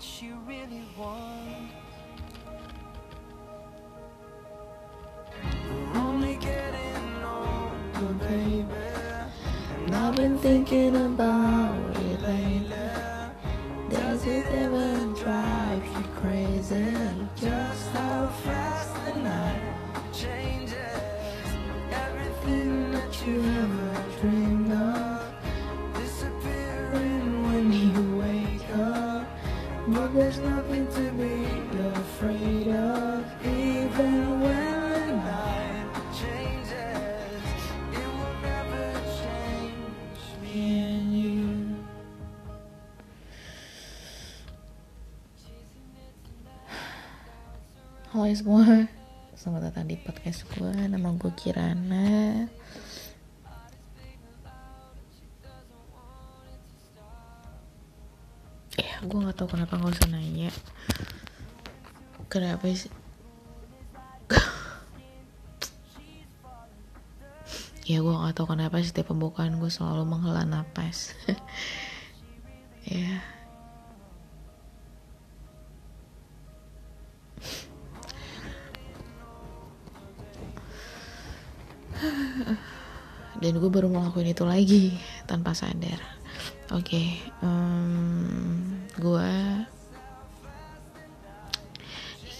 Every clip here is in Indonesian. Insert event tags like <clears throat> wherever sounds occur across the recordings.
what you really want. We're only getting older, baby. And I've been thinking about Halo semua, selamat datang di podcast gue. Nama gue Kirana. Ya, gue nggak tahu kenapa nggak usah nanya. Kenapa sih? ya gue nggak tahu kenapa setiap pembukaan gue selalu menghela napas. <laughs> ya. Dan gue baru ngelakuin itu lagi tanpa sadar. Oke okay, um, gue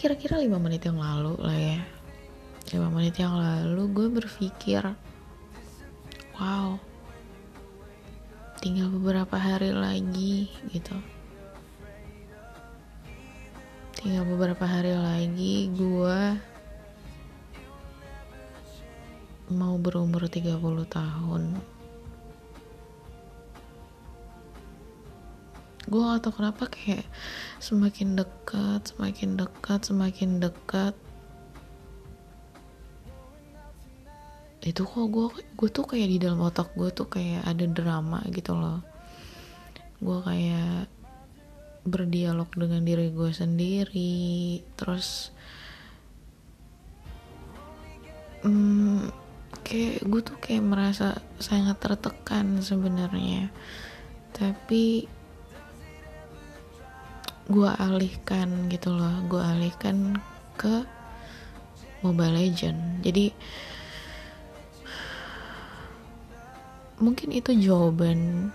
kira-kira 5 menit yang lalu lah ya. 5 menit yang lalu gue berpikir wow tinggal beberapa hari lagi gitu. Tinggal beberapa hari lagi gue mau berumur 30 tahun. Gue gak tau kenapa kayak semakin dekat semakin dekat semakin dekat. Itu kok gue gue tuh kayak di dalam otak gue tuh kayak ada drama gitu loh. Gue kayak berdialog dengan diri gue sendiri terus hmm, kayak gue tuh kayak merasa sangat tertekan sebenarnya. Tapi gue alihkan gitu loh gue alihkan ke Mobile Legend jadi mungkin itu jawaban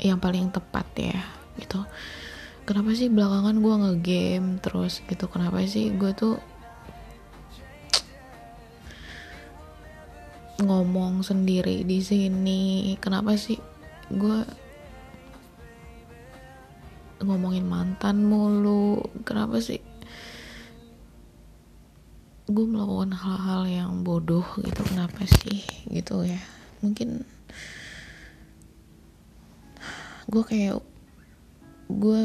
yang paling tepat ya gitu. Kenapa sih belakangan gue ngegame terus gitu? Kenapa sih gue tuh ngomong sendiri di sini. Kenapa sih gue ngomongin mantan mulu? Kenapa sih gue melakukan hal-hal yang bodoh gitu? Kenapa sih gitu ya? Mungkin gue kayak gue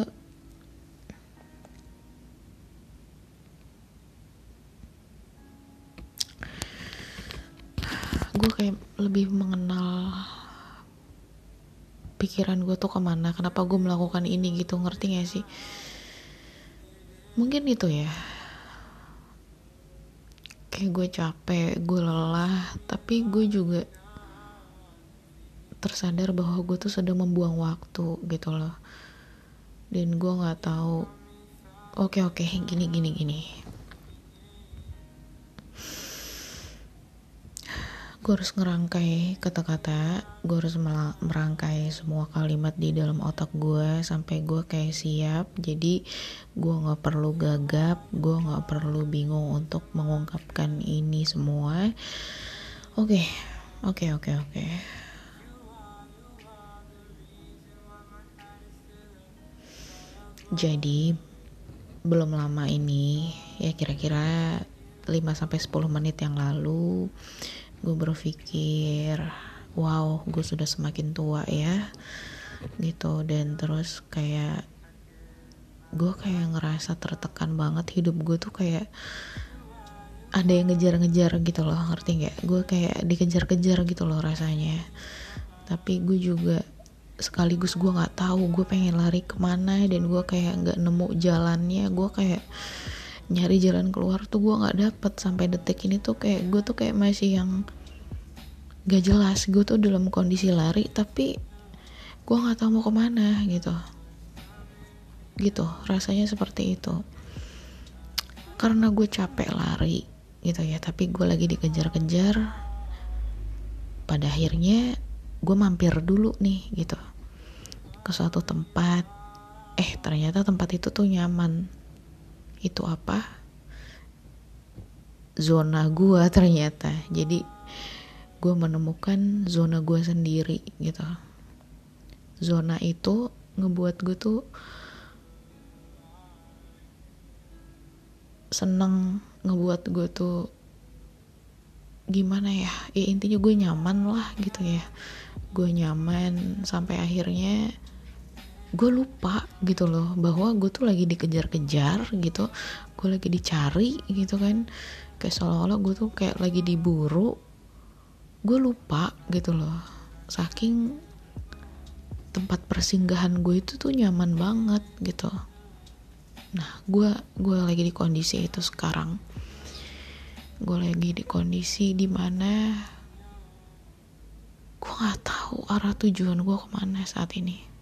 gue kayak lebih mengenal pikiran gue tuh ke mana kenapa gue melakukan ini gitu ngerti gak sih? Mungkin itu ya. Kayak gue capek gue lelah tapi gue juga tersadar bahwa gue tuh sedang membuang waktu gitu loh. Dan gue nggak tahu oke oke gini gini gini gue harus ngerangkai kata-kata gue harus merangkai semua kalimat di dalam otak gue sampai gue kayak siap. Jadi gue nggak perlu gagap gue nggak perlu bingung untuk mengungkapkan ini semua. Oke oke oke oke. Jadi belum lama ini ya kira-kira 5 sampai 10 menit yang lalu gue berpikir wow gue sudah semakin tua ya gitu. Dan terus kayak gue kayak ngerasa tertekan banget hidup gue tuh kayak ada yang ngejar-ngejar gitu loh ngerti nggak? Gue kayak dikejar-kejar gitu loh rasanya. Tapi gue juga sekaligus gue nggak tahu gue pengen lari ke mana dan gue kayak nggak nemu jalannya. Gue kayak nyari jalan keluar tuh gue nggak dapet. Sampai detik ini tuh kayak gue tuh kayak masih yang gak jelas. Gue tuh dalam kondisi lari tapi gue nggak tahu mau ke mana gitu. Gitu rasanya seperti itu. Karena gue capek lari gitu ya. Tapi gue lagi dikejar-kejar. Pada akhirnya gue mampir dulu nih gitu. Ke suatu tempat. Eh ternyata tempat itu tuh nyaman itu apa? Zona gue ternyata. Jadi gue menemukan zona gue sendiri gitu. Zona itu ngebuat gue tuh seneng ngebuat gue tuh gimana ya? Ya intinya gue nyaman lah gitu ya. Gue nyaman sampai akhirnya gue lupa gitu loh bahwa gue tuh lagi dikejar-kejar gitu. Gue lagi dicari gitu kan. Kayak seolah-olah gue tuh kayak lagi diburu. Gue lupa gitu loh. Saking tempat persinggahan gue itu tuh nyaman banget gitu. Nah gue gue lagi di kondisi itu sekarang. Gue lagi di kondisi di mana gue nggak tahu arah tujuan gue ke mana saat ini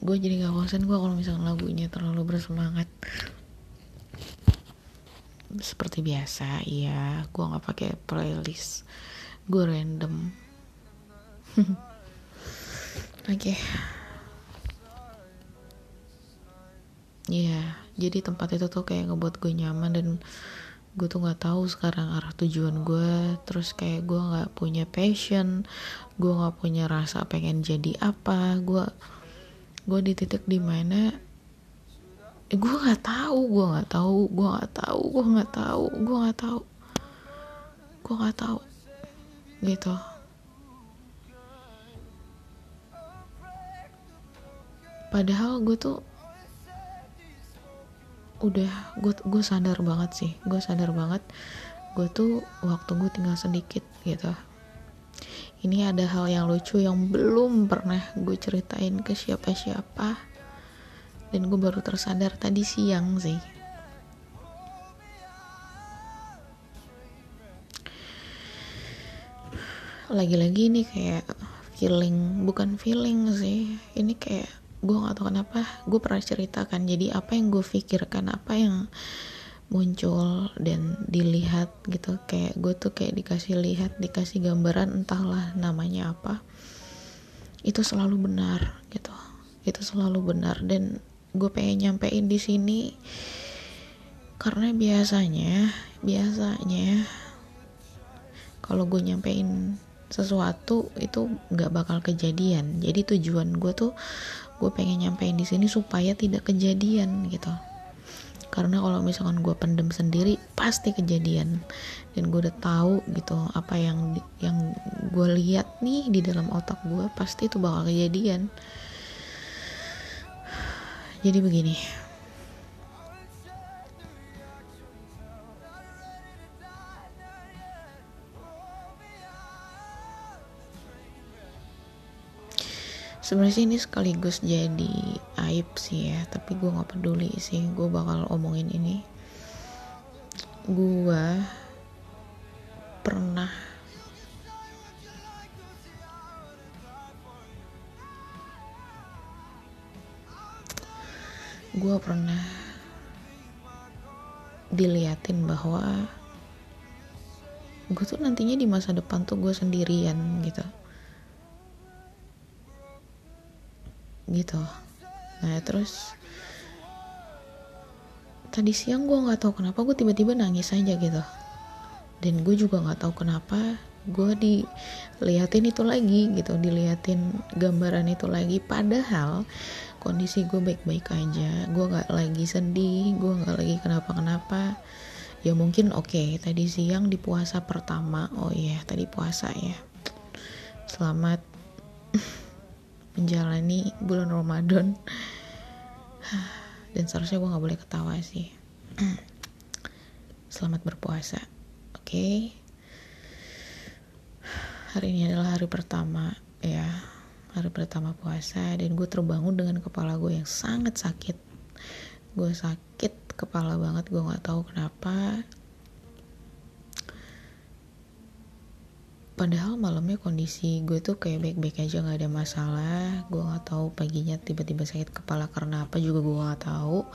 gue jadi gak konsen gue kalau misalnya lagunya terlalu bersemangat. Seperti biasa iya gue nggak pakai playlist. Gue random. <laughs> Oke. Okay. Iya, jadi tempat itu tuh kayak ngebuat gue nyaman dan gue tuh nggak tahu sekarang arah tujuan gue terus kayak gue nggak punya passion gue nggak punya rasa pengen jadi apa gue gue di titik di mana eh, gue nggak tahu gue nggak tahu gue nggak tahu gue nggak tahu gue nggak tahu gue nggak tahu gitu. Padahal gue tuh udah gue gue sadar banget sih gue sadar banget gue tuh waktu gue tinggal sedikit gitu ini ada hal yang lucu yang belum pernah gue ceritain ke siapa-siapa. Dan gue baru tersadar tadi siang sih. Lagi-lagi ini kayak feeling bukan feeling sih. Ini kayak gue gak tau kenapa gue pernah ceritakan. Jadi apa yang gue pikirkan apa yang muncul dan dilihat gitu. Kayak gue tuh kayak dikasih lihat dikasih gambaran entahlah namanya apa. Itu selalu benar gitu. Itu selalu benar dan gue pengen nyampein di sini karena biasanya biasanya kalau gue nyampein sesuatu itu nggak bakal kejadian. Jadi tujuan gue tuh gue pengen nyampein di sini supaya tidak kejadian gitu karena kalau misalkan gue pendem sendiri pasti kejadian. Dan gue udah tahu gitu apa yang yang gue lihat nih di dalam otak gue pasti itu bakal kejadian. Jadi begini sebenarnya ini sekaligus jadi aib sih ya tapi gue nggak peduli sih gue bakal omongin ini. Gue pernah gue pernah diliatin bahwa gue tuh nantinya di masa depan tuh gue sendirian gitu gitu. Nah terus tadi siang gue nggak tahu kenapa gue tiba-tiba nangis aja gitu. Dan gue juga nggak tahu kenapa gue diliatin itu lagi gitu diliatin gambaran itu lagi. Padahal kondisi gue baik-baik aja gue nggak lagi sedih gue nggak lagi kenapa-kenapa. Ya mungkin oke okay, tadi siang di puasa pertama. Oh iya tadi puasa ya. Selamat <laughs> menjalani bulan Ramadan. Dan seharusnya gue nggak boleh ketawa sih. Selamat berpuasa oke? Okay? hari ini adalah hari pertama ya hari pertama puasa dan gue terbangun dengan kepala gue yang sangat sakit. Gue sakit kepala banget gue nggak tahu kenapa padahal malamnya kondisi gue tuh kayak baik-baik aja nggak ada masalah. Gue nggak tahu paginya tiba-tiba sakit kepala karena apa juga gue nggak tahu.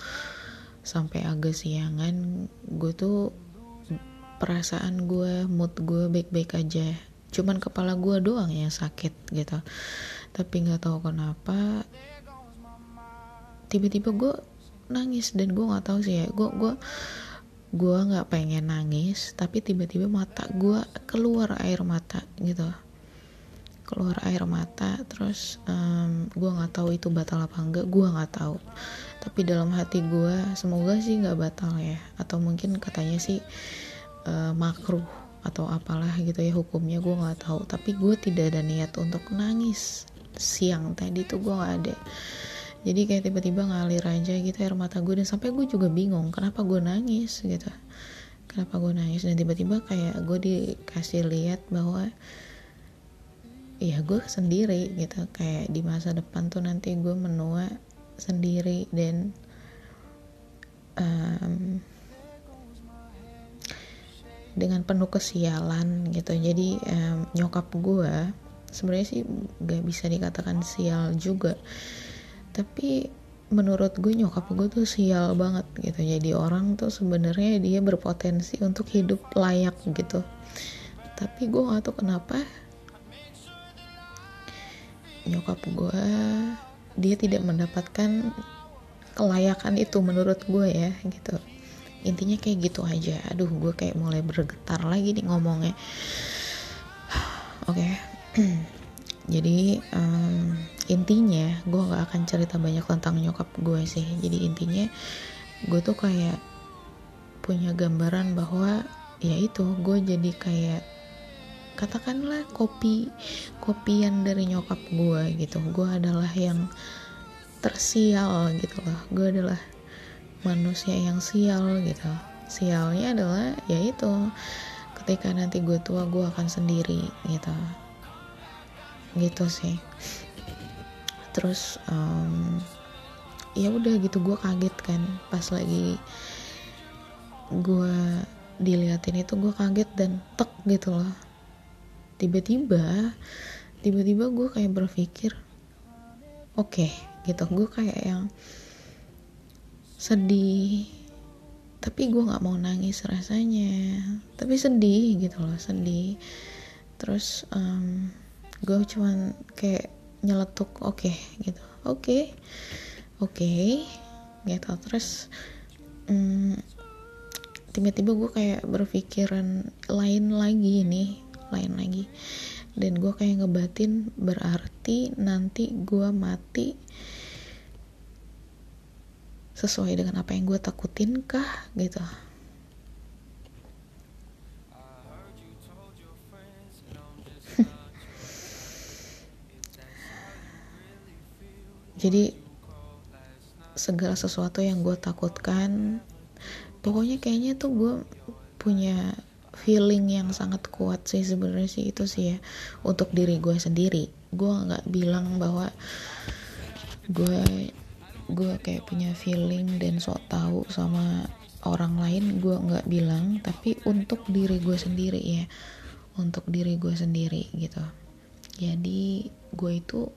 Sampai agak siangan gue tuh perasaan gue mood gue baik-baik aja. Cuman kepala gue doang yang sakit gitu. Tapi nggak tahu kenapa tiba-tiba gue nangis dan gue nggak tahu sih ya. Gue gue gue nggak pengen nangis tapi tiba-tiba mata gue keluar air mata gitu. Keluar air mata terus um, gue nggak tahu itu batal apa enggak gue nggak tahu. Tapi dalam hati gue semoga sih nggak batal ya. Atau mungkin katanya sih uh, makruh atau apalah gitu ya hukumnya gue nggak tahu. Tapi gue tidak ada niat untuk nangis siang tadi tuh gue nggak ada jadi kayak tiba-tiba ngalir aja gitu air mata gue. Dan sampai gue juga bingung kenapa gue nangis gitu. Kenapa gue nangis? Dan tiba-tiba kayak gue dikasih lihat bahwa ya gue sendiri gitu. Kayak di masa depan tuh nanti gue menua sendiri dan um, dengan penuh kesialan gitu. Jadi um, nyokap gue sebenarnya sih gak bisa dikatakan sial juga tapi menurut gue nyokap gue tuh sial banget gitu. Jadi orang tuh sebenarnya dia berpotensi untuk hidup layak gitu. Tapi gue gak tahu kenapa nyokap gue dia tidak mendapatkan kelayakan itu menurut gue ya gitu. Intinya kayak gitu aja. Aduh gue kayak mulai bergetar lagi nih ngomongnya. <sighs> Oke. okay. <clears throat> jadi um, intinya gue gak akan cerita banyak tentang nyokap gue sih. Jadi intinya gue tuh kayak punya gambaran bahwa ya itu gue jadi kayak katakanlah kopi kopian dari nyokap gue gitu. Gue adalah yang tersial gitu loh. Gue adalah manusia yang sial gitu. Sialnya adalah ya itu ketika nanti gue tua gue akan sendiri gitu gitu sih. Terus um, ya udah gitu gue kaget kan. Pas lagi gue diliatin itu gue kaget dan tek gitu loh. Tiba-tiba tiba-tiba gue kayak berpikir oke okay, gitu. Gue kayak yang sedih. Tapi gue nggak mau nangis rasanya. Tapi sedih gitu loh sedih. Terus um, gue cuman kayak nyeletuk oke okay, gitu. Oke okay, oke okay, gitu. Terus um, tiba-tiba gue kayak berpikiran lain lagi nih lain lagi. Dan gue kayak ngebatin berarti nanti gue mati sesuai dengan apa yang gue takutin kah gitu jadi segala sesuatu yang gue takutkan pokoknya kayaknya tuh gue punya feeling yang sangat kuat sih sebenarnya sih itu sih ya. Untuk diri gue sendiri. Gue nggak bilang bahwa gue gue kayak punya feeling dan sok tahu sama orang lain gue nggak bilang. Tapi untuk diri gue sendiri ya. Untuk diri gue sendiri gitu. Jadi gue itu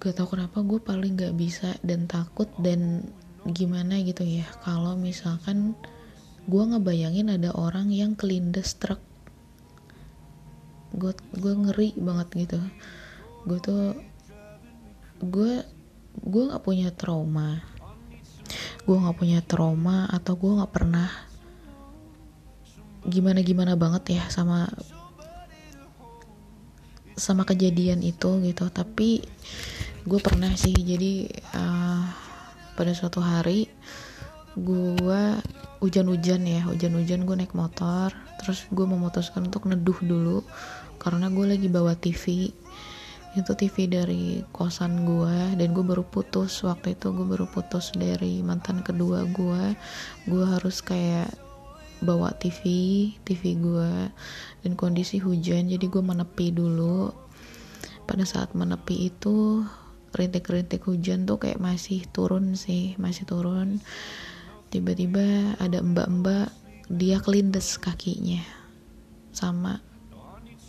gak tau kenapa gue paling gak bisa dan takut dan gimana gitu ya. Kalau misalkan gue ngebayangin ada orang yang kelindes truk. Gue gue ngeri banget gitu. Gue tuh gue gue nggak punya trauma. Gue nggak punya trauma atau gue nggak pernah gimana gimana banget ya sama sama kejadian itu gitu. Tapi gue pernah sih jadi uh, pada suatu hari gue hujan-hujan ya hujan-hujan gue naik motor terus gue memutuskan untuk neduh dulu karena gue lagi bawa TV itu TV dari kosan gue dan gue baru putus waktu itu gue baru putus dari mantan kedua gue gue harus kayak bawa TV TV gue dan kondisi hujan jadi gue menepi dulu. Pada saat menepi itu rintik-rintik hujan tuh kayak masih turun sih masih turun. Tiba-tiba ada mbak-mbak dia kelindes kakinya sama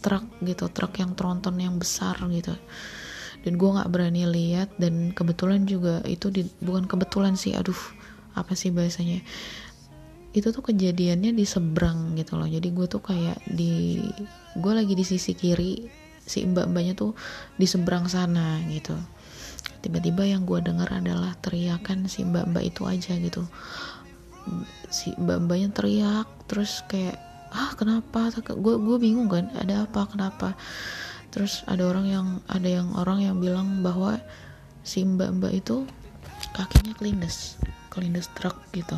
truk gitu truk yang tronton yang besar gitu. Dan gue nggak berani lihat dan kebetulan juga itu di, bukan kebetulan sih aduh apa sih bahasanya? Itu tuh kejadiannya di seberang gitu loh. Jadi gue tuh kayak di gue lagi di sisi kiri si mbak-mbaknya tuh di seberang sana gitu tiba-tiba yang gue dengar adalah teriakan si mbak-mbak itu aja gitu. Si mbak-mbaknya teriak terus kayak ah kenapa? Gue gue bingung kan ada apa? Kenapa? Terus ada orang yang ada yang orang yang bilang bahwa si mbak mbak itu kakinya kelindes kelindes truk gitu.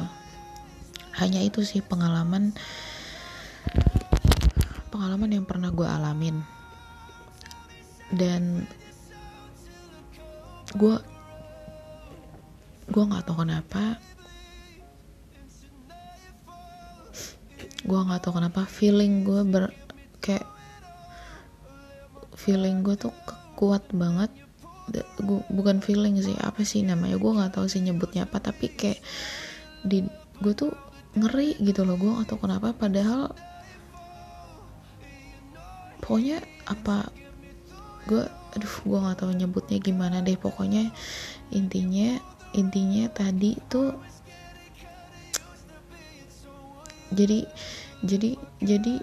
Hanya itu sih pengalaman pengalaman yang pernah gue alamin. Dan gue gue nggak tahu kenapa. Gue nggak tahu kenapa feeling gue ber kayak feeling gue tuh kuat banget. Gua, bukan feeling sih apa sih namanya? Gue nggak tahu sih nyebutnya apa tapi kayak di gue tuh ngeri gitu loh. Gue tahu kenapa padahal pokoknya apa gue aduh gue nggak tahu nyebutnya gimana deh. Pokoknya intinya intinya tadi tuh jadi jadi jadi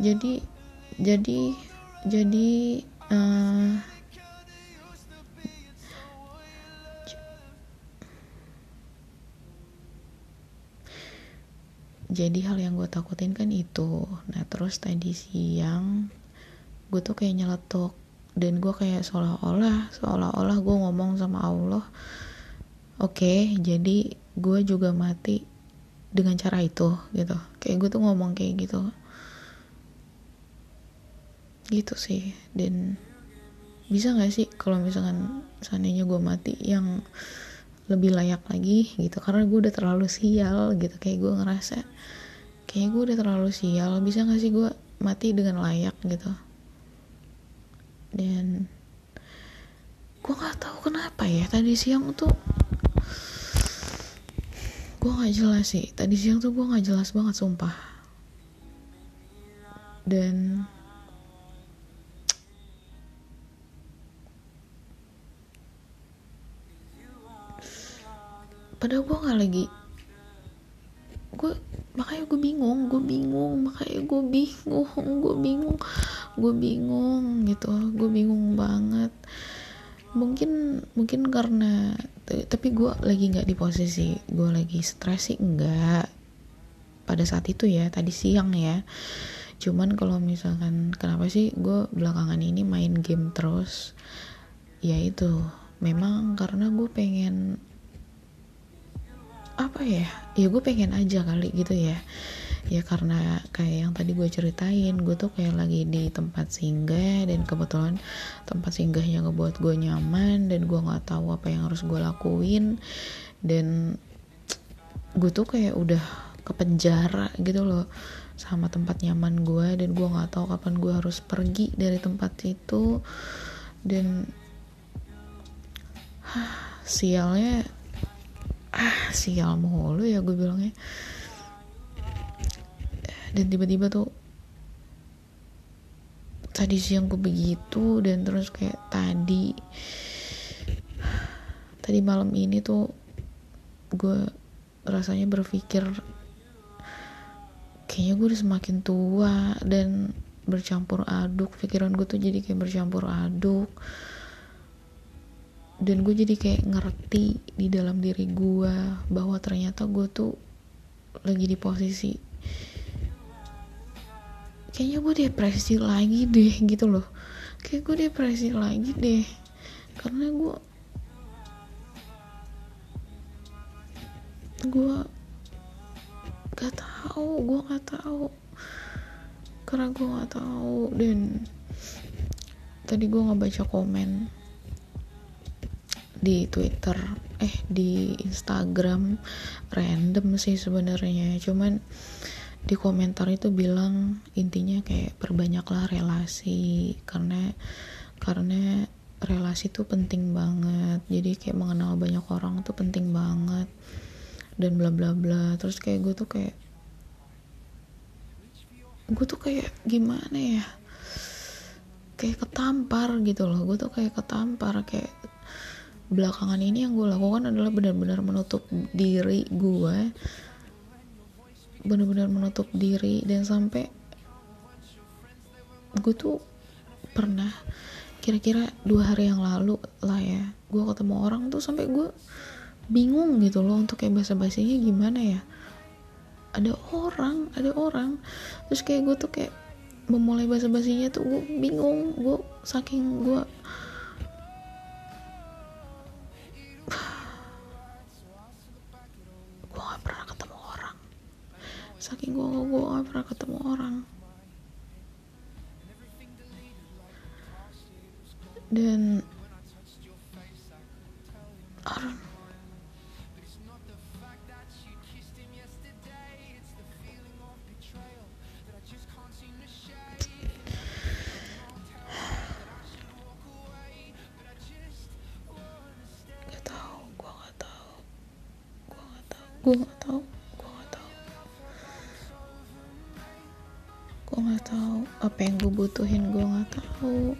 jadi jadi jadi uh, jadi hal yang gue takutin kan itu. Nah terus tadi siang gue tuh kayak nyeletuk dan gue kayak seolah-olah seolah-olah gue ngomong sama Allah oke okay, jadi gue juga mati dengan cara itu gitu. Kayak gue tuh ngomong kayak gitu. Gitu sih. Dan bisa gak sih kalau misalkan seandainya gue mati yang lebih layak lagi gitu? Karena gue udah terlalu sial gitu. Kayak gue ngerasa kayak gue udah terlalu sial bisa gak sih gue mati dengan layak gitu dan gue nggak tahu kenapa ya tadi siang tuh gue nggak jelas sih. Tadi siang tuh gue nggak jelas banget sumpah. Dan padahal gue nggak lagi gue makanya gue bingung gue bingung makanya gue bingung gue bingung gue bingung gitu gue bingung banget. Mungkin mungkin karena tapi gue lagi nggak di posisi gue lagi stres sih enggak pada saat itu ya tadi siang ya. Cuman kalau misalkan kenapa sih gue belakangan ini main game terus? Ya itu memang karena gue pengen apa ya? Ya gue pengen aja kali gitu ya ya karena kayak yang tadi gue ceritain gue tuh kayak lagi di tempat singgah dan kebetulan tempat singgahnya ngebuat gue nyaman dan gue nggak tahu apa yang harus gue lakuin. Dan gue tuh kayak udah ke penjara gitu loh sama tempat nyaman gue dan gue nggak tahu kapan gue harus pergi dari tempat itu. Dan sialnya ah sial mulu ya gue bilangnya dan tiba-tiba tuh tadi siang gue begitu dan terus kayak tadi tadi malam ini tuh gue rasanya berpikir kayaknya gue udah semakin tua dan bercampur aduk. Pikiran gue tuh jadi kayak bercampur aduk. Dan gue jadi kayak ngerti di dalam diri gue bahwa ternyata gue tuh lagi di posisi kayaknya gue depresi lagi deh gitu loh. Kayak gue depresi lagi deh. Karena gue gue gak tahu gue gak tahu. Karena gue gak tahu dan tadi gue ngebaca komen di Twitter eh di Instagram random sih sebenarnya. Cuman di komentar itu bilang intinya kayak perbanyaklah relasi karena karena relasi tuh penting banget. Jadi kayak mengenal banyak orang tuh penting banget. Dan bla bla bla. Terus kayak gue tuh kayak gue tuh kayak gimana ya? Kayak ketampar gitu loh. Gue tuh kayak ketampar. Kayak belakangan ini yang gue lakukan adalah benar-benar menutup diri gue benar-benar menutup diri dan sampai gue tuh pernah kira-kira dua hari yang lalu lah ya gue ketemu orang tuh sampai gue bingung gitu loh untuk kayak bahasa basinya gimana ya. Ada orang ada orang. Terus kayak gue tuh kayak memulai bahasa basinya tuh gue bingung gue saking gue pernah ketemu orang. Dan butuhin, gue gak tahu.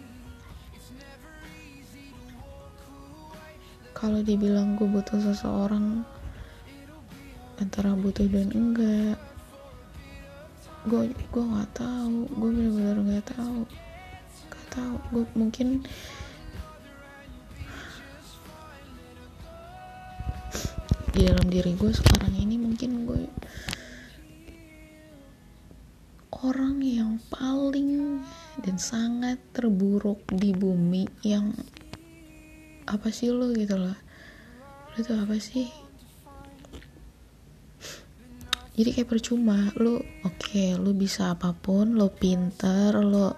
Kalau dibilang gue butuh seseorang antara butuh dan enggak, gue gue nggak tahu, gue benar-benar nggak tahu, nggak tahu, gue mungkin di dalam diri gue sekarang ini mungkin gue orang yang paling dan sangat terburuk di bumi yang apa sih lo gitu loh? Lo tuh apa sih? Jadi kayak percuma lo oke lo bisa apa pun lo pinter lo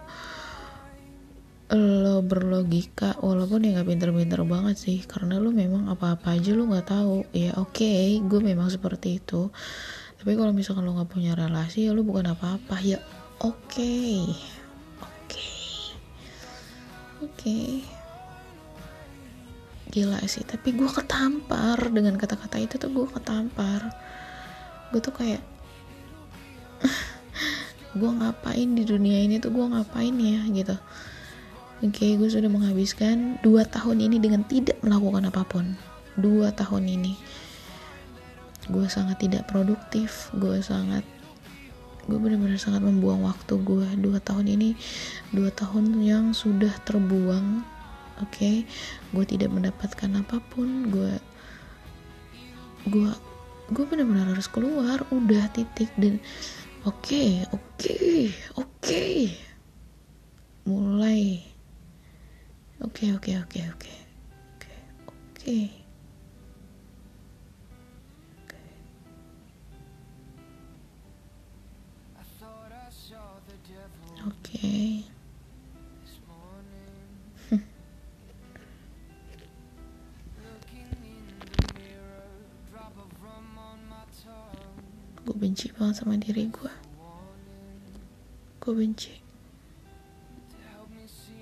lo berlogika walaupun ya nggak pinter-pinter banget sih karena lo memang apa-apa aja lo nggak tahu. Ya oke gue memang seperti itu tapi kalau misalkan lo nggak punya relasi ya lo bukan apa-apa. Ya oke. Oke. Oke. Gila sih tapi gue ketampar dengan kata-kata itu tuh gue ketampar. Gue tuh kayak <laughs> gue ngapain di dunia ini tuh gue ngapain ya gitu. Oke gue sudah menghabiskan dua tahun ini dengan tidak melakukan apa pun. Dua tahun ini gue sangat tidak produktif. Gue sangat gue benar-benar sangat membuang waktu gue dua tahun ini dua tahun yang sudah terbuang oke? Okay? gue tidak mendapatkan apa pun. Gue gue gue benar-benar harus keluar. Udah titik dan oke okay, oke okay, oke. Okay. mulai. Oke oke oke oke. Oke oke oke. <laughs> Gue benci banget sama diri gue gue benci